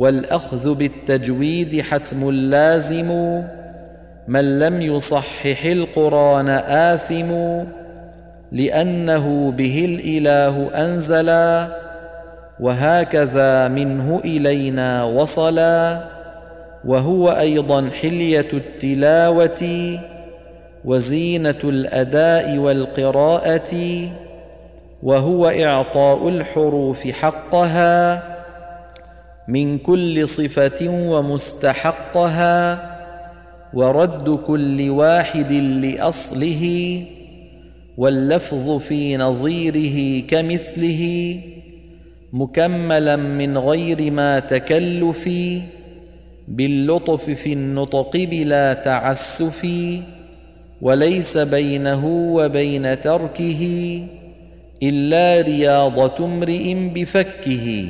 والأخذ بالتجويد حتم لازم. من لم يصحح القرآن آثم لأنه به الإله أنزلا وهكذا منه إلينا وصلا. وهو أيضا حلية التلاوة وزينة الأداء والقراءة وهو إعطاء الحروف حقها. من كل صفة ومستحقها ورد كل واحد لأصله واللفظ في نظيره كمثله مكملا من غير ما تكلف باللطف في النطق بلا تعسف وليس بينه وبين تركه إلا رياضة امرئ بفكه